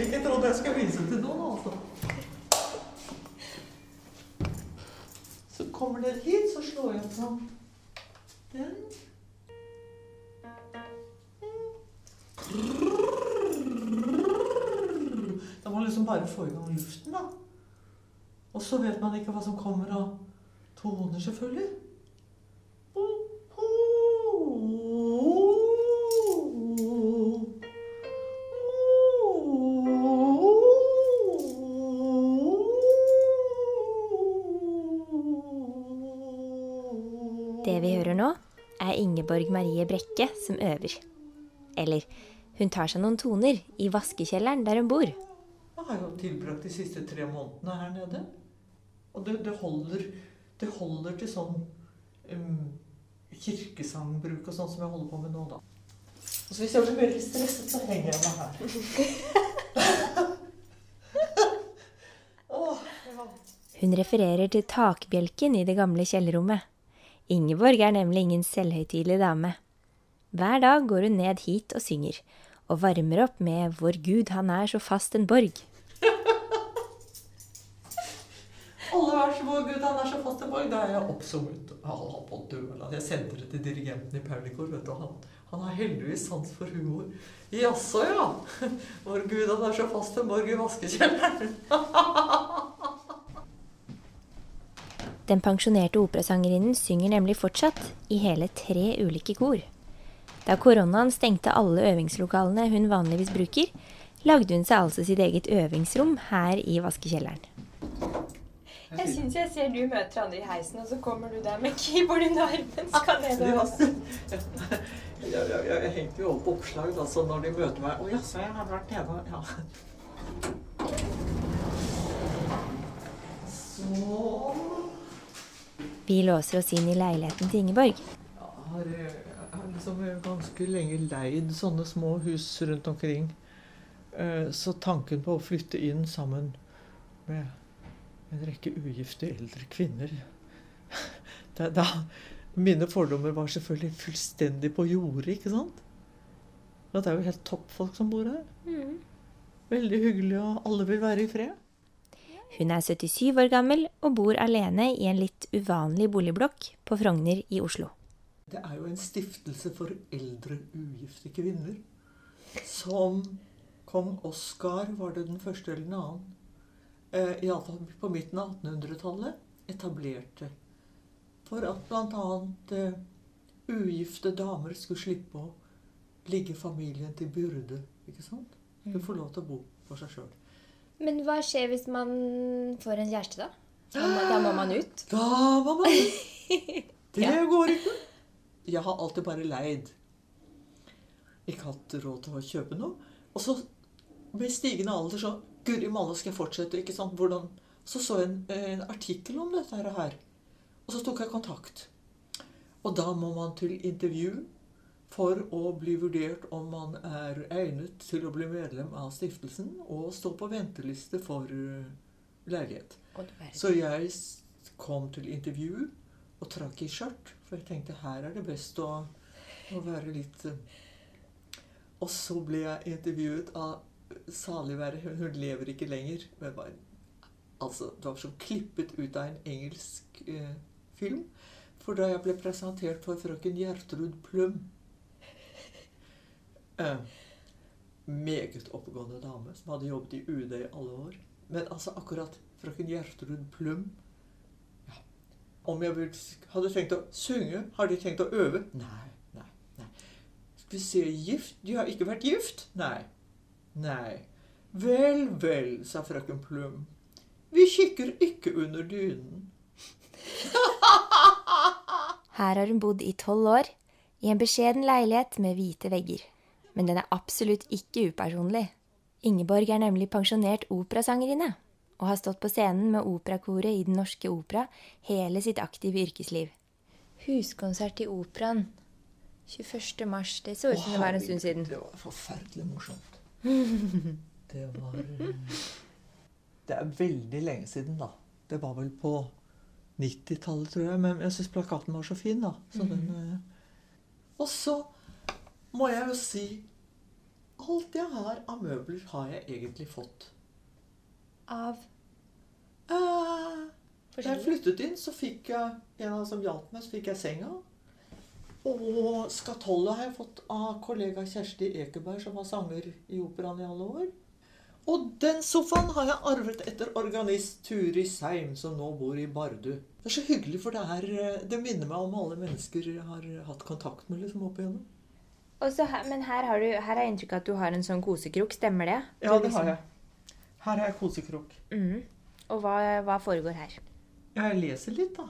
virkelig ikke trodd jeg skulle vise til noen, altså. Så kommer dere hit, så slår jeg på den. Da må man liksom bare få i gang luften, da. Og så vet man ikke hva som kommer av toner, selvfølgelig. Ingeborg Marie Brekke som øver. Eller, hun tar seg noen toner i vaskekjelleren der hun bor. Jeg har jo tilbrakt de siste tre månedene her nede. Og det, det, holder, det holder til sånn um, kirkesangbruk og sånn som jeg holder på med nå, da. Og så hvis jeg blir veldig stresset, så henger jeg meg her. Hun refererer til takbjelken i det gamle kjellerrommet. Ingeborg er nemlig ingen selvhøytidelig dame. Hver dag går hun ned hit og synger, og varmer opp med Vår Gud han er så fast en borg. Alle vers vår Gud, han er så fast en borg. Da er jeg oppsummet. Jeg sendte det til dirigenten i Pernicor. vet du. Han, han har heldigvis sans for humor. Jaså, ja. Vår Gud, han er så fast en borg i vaskekjelleren. Den pensjonerte operasangerinnen synger nemlig fortsatt i hele tre ulike kor. Da koronaen stengte alle øvingslokalene hun vanligvis bruker, lagde hun seg altså sitt eget øvingsrom her i vaskekjelleren. Jeg syns jeg ser du møter andre i heisen, og så kommer du der med keyboard under armen. Skal det Ja, jeg, jeg, jeg hengte jo opp oppslag da, så når de møter meg Å jaså, jeg har vært nede Ja. Så Vi låser oss inn i leiligheten til Ingeborg. Jeg har, jeg har liksom ganske lenge leid sånne små hus rundt omkring. Eh, Så tanken på å flytte inn sammen med en rekke ugifte eldre kvinner det, da, Mine fordommer var selvfølgelig fullstendig på jordet, ikke sant? Det er jo helt toppfolk som bor her. Veldig hyggelig, og alle vil være i fred. Hun er 77 år gammel og bor alene i en litt uvanlig boligblokk på Frogner i Oslo. Det er jo en stiftelse for eldre ugifte kvinner. Som kong Oskar, var det den første eller den annen, eh, iallfall på midten av 1800-tallet, etablerte. For at bl.a. Eh, ugifte damer skulle slippe å ligge familien til byrde. ikke sant? Skulle få lov til å bo for seg sjøl. Men hva skjer hvis man får en kjæreste, da? Da må, da må man ut? Da må man ut! Det går ikke. Jeg har alltid bare leid. Ikke hatt råd til å kjøpe noe. Og så med stigende alder så Guri malla, skal jeg fortsette? ikke sant? Hvordan? Så så jeg en, en artikkel om dette her. Og så tok jeg kontakt. Og da må man til intervju for å bli vurdert om man er egnet til å bli medlem av stiftelsen og stå på venteliste for eh, leilighet. Så jeg kom til intervju og trakk i skjørt, for jeg tenkte her er det best å, å være litt eh. Og så ble jeg intervjuet av salig være hun, hun lever ikke lenger. Men var, altså, det var som klippet ut av en engelsk eh, film. For da jeg ble presentert for frøken Gjertrud Plum eh, Meget oppegående dame som hadde jobbet i UD i alle år. Men altså akkurat frøken Gjertrud Plum ja. Om jeg hadde tenkt å synge, har de tenkt å øve? Nei, nei, nei. Skal vi se Gift? De har ikke vært gift? Nei. Nei. Vel, vel, sa frøken Plum. Vi kikker ikke under dynen. Her har hun bodd i tolv år, i en beskjeden leilighet med hvite vegger. Men den er absolutt ikke upersonlig. Ingeborg er nemlig pensjonert operasangerinne, og har stått på scenen med operakoret i Den Norske Opera hele sitt aktive yrkesliv. Huskonsert i Operaen 21. mars. Det så ut som det var en stund siden. Det var forferdelig morsomt. Det var Det er veldig lenge siden, da. Det var vel på 90-tallet, tror jeg. Men jeg syns plakaten var så fin, da. Så den, eh, Og så må jeg jo si alt jeg har av møbler, har jeg egentlig fått. Av Eh, da jeg flyttet inn, så fikk jeg en av som hjalp meg, så fikk jeg senga. Og skatollet har jeg fått av kollega Kjersti Ekeberg, som var sanger i operaen i alle år. Og den sofaen har jeg arvet etter organist Turi Seim, som nå bor i Bardu. Det er så hyggelig, for det, er, eh, det minner meg om alle mennesker jeg har hatt kontakt med liksom opp igjennom. Og så her, men her har, du, her er jeg inntrykk at du har en sånn kosekrok. Stemmer det? Ja, det har liksom- jeg. Her har jeg kosekrok. Mm. Og hva, hva foregår her? Jeg leser litt, da.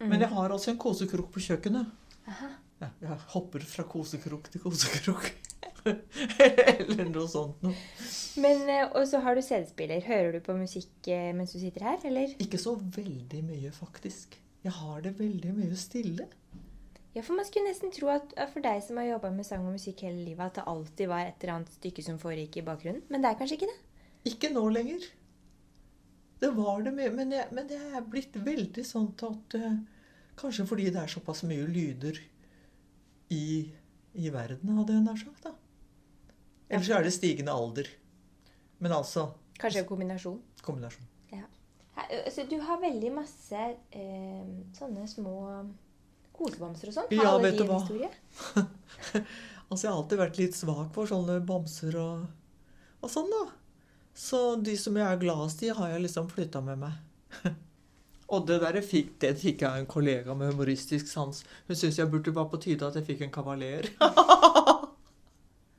Mm. Men jeg har også en kosekrok på kjøkkenet. Aha. Ja, jeg hopper fra kosekrok til kosekrok. Eller noe sånt noe. Men, eh, Og så har du CD-spiller. Hører du på musikk eh, mens du sitter her, eller? Ikke så veldig mye, faktisk. Jeg har det veldig mye stille. Ja, for man skulle nesten tro at for deg som har jobba med sang og musikk hele livet, at det alltid var et eller annet stykke som foregikk i bakgrunnen. Men det er kanskje ikke det? Ikke nå lenger. Det var det mye, men jeg, men det er blitt veldig sånn at uh, Kanskje fordi det er såpass mye lyder i, i verden, hadde jeg nær sagt. da. Ellers er det stigende alder. Men altså Kanskje en kombinasjon. kombinasjon. Her, altså, du har veldig masse eh, sånne små kosebamser og sånn. Har Ja, alle vet du hva? Altså, jeg har alltid vært litt svak for sånne bamser og, og sånn, da. Så de som jeg er gladest i, har jeg liksom flytta med meg. og det der jeg fikk, det fikk jeg av en kollega med humoristisk sans. Hun syntes jeg burde være på tide at jeg fikk en kavaler.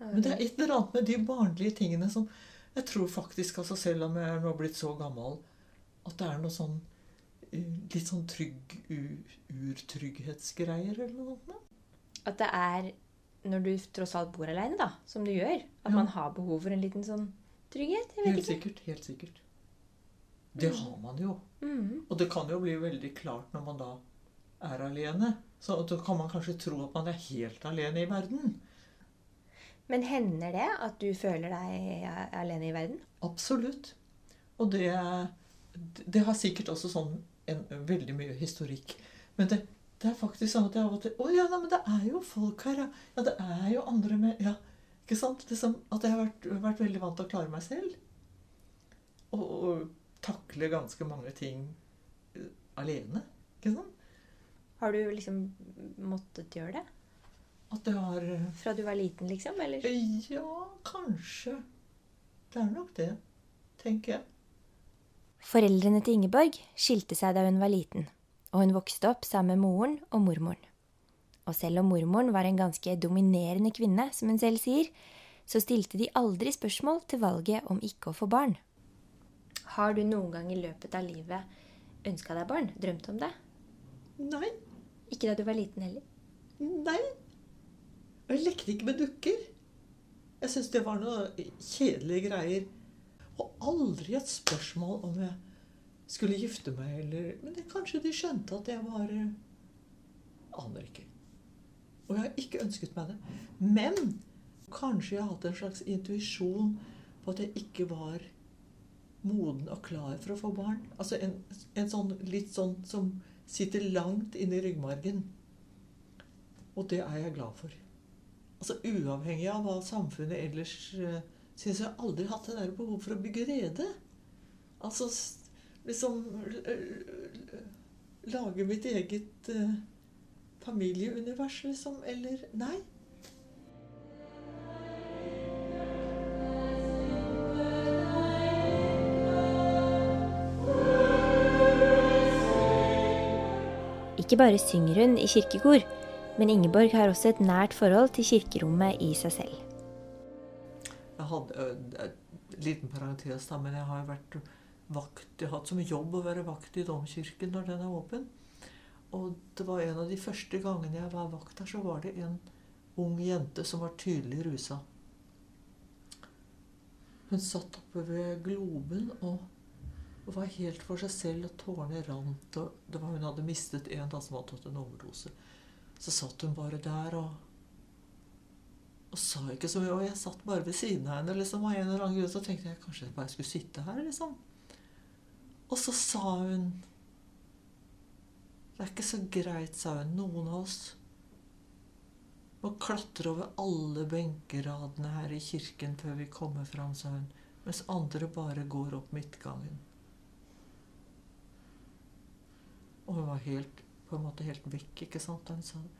Men det er et eller annet med de barnlige tingene som Jeg tror faktisk, altså selv om jeg er nå blitt så gammel, at det er noe sånn litt sånn trygg urtrygghetsgreier eller noe sånt. At det er når du tross alt bor aleine, da, som du gjør, at Ja. man har behov for en liten sånn trygghet. Jeg Helt ikke. sikkert. Helt sikkert. Det har man jo. Mm. Og det kan jo bli veldig klart når man da er alene. Så da kan man kanskje tro at man er helt alene i verden. Men hender det at du føler deg alene i verden? Absolutt. Og det, det har sikkert også sånn en, veldig mye historikk. Men det, det er faktisk sånn at jeg av og til Å ja, nei, men det er jo folk her, ja. Ja, det er jo andre med Ja, ikke sant? Liksom, at jeg har vært, vært veldig vant til å klare meg selv. Og, og takle ganske mange ting eh, alene. Ikke sant? Har du liksom måttet gjøre det? At det har eh, Fra du var liten, liksom? Eller? Ja, kanskje. Det er nok det, tenker jeg. Foreldrene til Ingeborg skilte seg da hun var liten, og hun vokste opp sammen med moren og mormoren. Og selv om mormoren var en ganske dominerende kvinne, som hun selv sier, så stilte de aldri spørsmål til valget om ikke å få barn. Har du noen gang i løpet av livet ønska deg barn? Drømt om det? Nei. Ikke da du var liten heller? Nei. Og jeg lekte ikke med dukker. Jeg syntes det var noe kjedelige greier. Og aldri et spørsmål om jeg skulle gifte meg eller Men det, kanskje de skjønte at jeg var eh, Aner ikke. Og jeg har ikke ønsket meg det. Men kanskje jeg har hatt en slags intuisjon på at jeg ikke var moden og klar for å få barn. Altså en, en sånn litt sånn som sitter langt inne i ryggmargen. Og det er jeg glad for. Altså Uavhengig av hva samfunnet ellers uh, syns jeg aldri hatt det der behov for å bygge rede. Altså liksom Lage mitt eget eh, familieunivers, liksom. Eller Nei. Ikke bare synger hun i kirkekor, men Ingeborg har også et nært forhold til kirkerommet i seg selv. Hadde en liten parentes, da, men jeg har jo vært vakt Jeg har hatt som jobb å være vakt i domkirken når den er åpen. Og det var en av de første gangene jeg var vakt der, så var det en ung jente som var tydelig rusa. Hun satt oppe ved globen og var helt for seg selv, og tårene rant. Og det var hun hadde mistet en da som hadde tatt en overdose. Så satt hun bare der og og sa ikke så mye. Og jeg satt bare ved siden av henne. liksom, av en eller annen grunn, Så tenkte jeg kanskje jeg bare skulle sitte her. liksom. Og så sa hun Det er ikke så greit, sa hun. Noen av oss Må klatre over alle benkeradene her i kirken før vi kommer fram, sa hun. Mens andre bare går opp midtgangen. Og hun var helt, på en måte helt vekk, ikke sant, da hun sa det.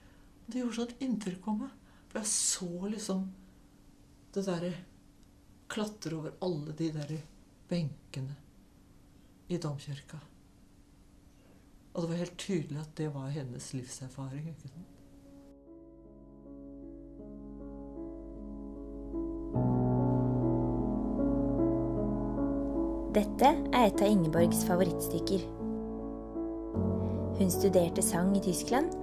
Det gjorde sånn inntrykk på meg. Jeg så liksom det derre Klatre over alle de derre benkene i domkirka. Og det var helt tydelig at det var hennes livserfaring. ikke sant? Dette er et av Ingeborgs favorittstykker. Hun studerte sang i Tyskland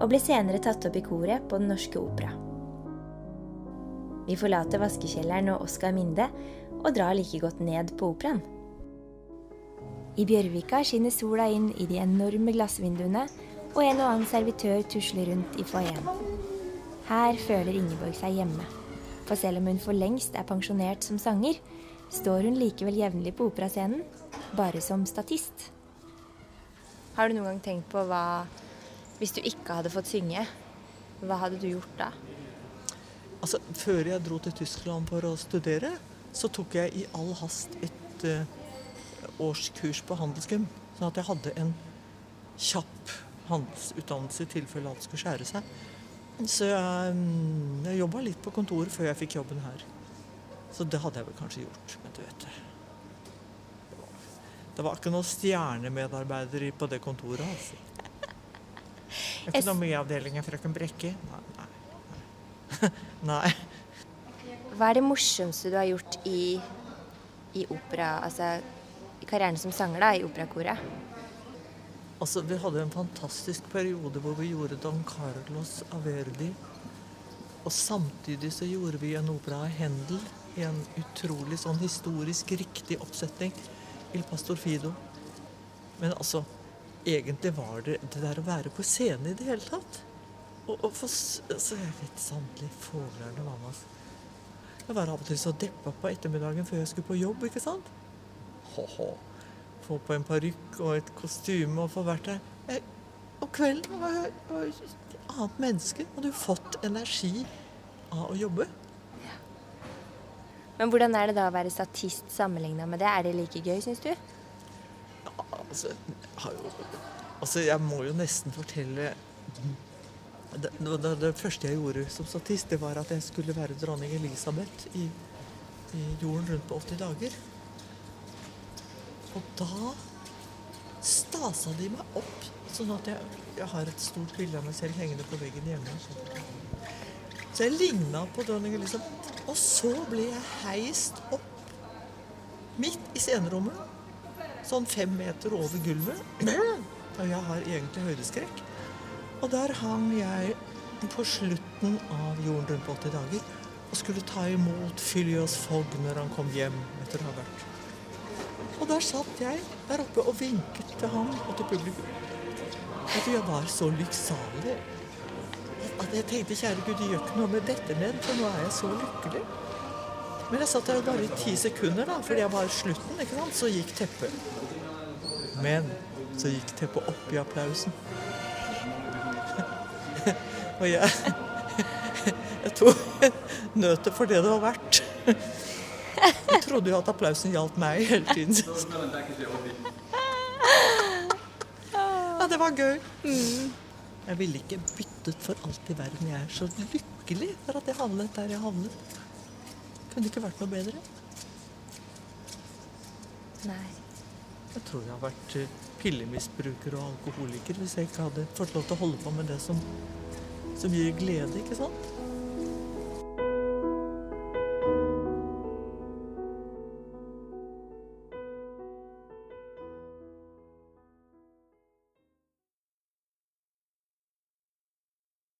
og ble senere tatt opp i koret på Den Norske Opera. Vi forlater vaskekjelleren og Oskar Minde og drar like godt ned på operaen. I Bjørvika skinner sola inn i de enorme glassvinduene, og en og annen servitør tusler rundt i foajeen. Her føler Ingeborg seg hjemme. For selv om hun for lengst er pensjonert som sanger, står hun likevel jevnlig på operascenen, bare som statist. Har du noen gang tenkt på hva Hvis du ikke hadde fått synge, hva hadde du gjort da? Altså, Før jeg dro til Tyskland for å studere, så tok jeg i all hast et uh, årskurs på handelsgym. Sånn at jeg hadde en kjapp handelsutdannelse i tilfelle alt skulle skjære seg. Så jeg, um, jeg jobba litt på kontoret før jeg fikk jobben her. Så det hadde jeg vel kanskje gjort. Men du vet det var- Det var ikke noen stjernemedarbeider på det kontoret, altså. Økonomiavdelingen, frøken Brekke? Nei. Nei. Hva er det morsomste du har gjort i, i opera, altså i karrieren som sanger da, i operakoret? Altså, Vi hadde en fantastisk periode hvor vi gjorde Don Carlos av Verdi. Og samtidig så gjorde vi en opera av Händel i en utrolig sånn historisk riktig oppsetning. Il Pastor Fido. Men altså, egentlig var det det der å være på scenen i det hele tatt. Og, for, s- altså, jeg vet sannelig med oss. Jeg var av og til så deppa på ettermiddagen før jeg skulle på jobb, ikke sant? Ho-ho. Få på en parykk og et kostyme og få vært der. Jeg, og kvelden var jeg var jeg et annet menneske. Hadde jo fått energi av å jobbe. Men hvordan er det da å være statist sammenligna med det? Er det like gøy, syns du? Altså, jeg har jo, altså, jeg må jo nesten fortelle det, det, det første jeg gjorde som statist, det var at jeg skulle være dronning Elisabeth i, i jorden rundt på 80 dager. Og da stasa de meg opp, sånn at jeg, jeg har et stort bilde av meg selv hengende på veggen hjemme. Så jeg ligna på dronning Elisabeth. Og så ble jeg heist opp midt i scenerommet sånn fem meter over gulvet. Og jeg har egentlig høydeskrekk. Og der hang jeg på slutten av Jorden rundt på 80 dager og skulle ta imot Fylios Fogg når han kom hjem etter å ha vært. Og der satt jeg der oppe og vinket til ham og til publikum. Du, jeg var så lykksalig at jeg tenkte kjære Gud, gjør ikke noe med dette ned, for nå er jeg så lykkelig. Men jeg satt der bare i ti sekunder, da, fordi jeg var slutten, ikke sant? så gikk teppet. Men så gikk teppet opp i applausen. Og jeg Jeg tok nøtet for det det var verdt. Jeg trodde jo at applausen gjaldt meg hele tiden. Ja, det var gøy. Jeg ville ikke byttet for alt i verden. Jeg er så lykkelig for at jeg havnet der jeg havnet. Kunne ikke vært noe bedre. Nei. Jeg tror jeg har vært eh, pillemisbruker og alkoholiker hvis jeg ikke hadde fått lov til å holde på med det som, som gir glede, ikke sant?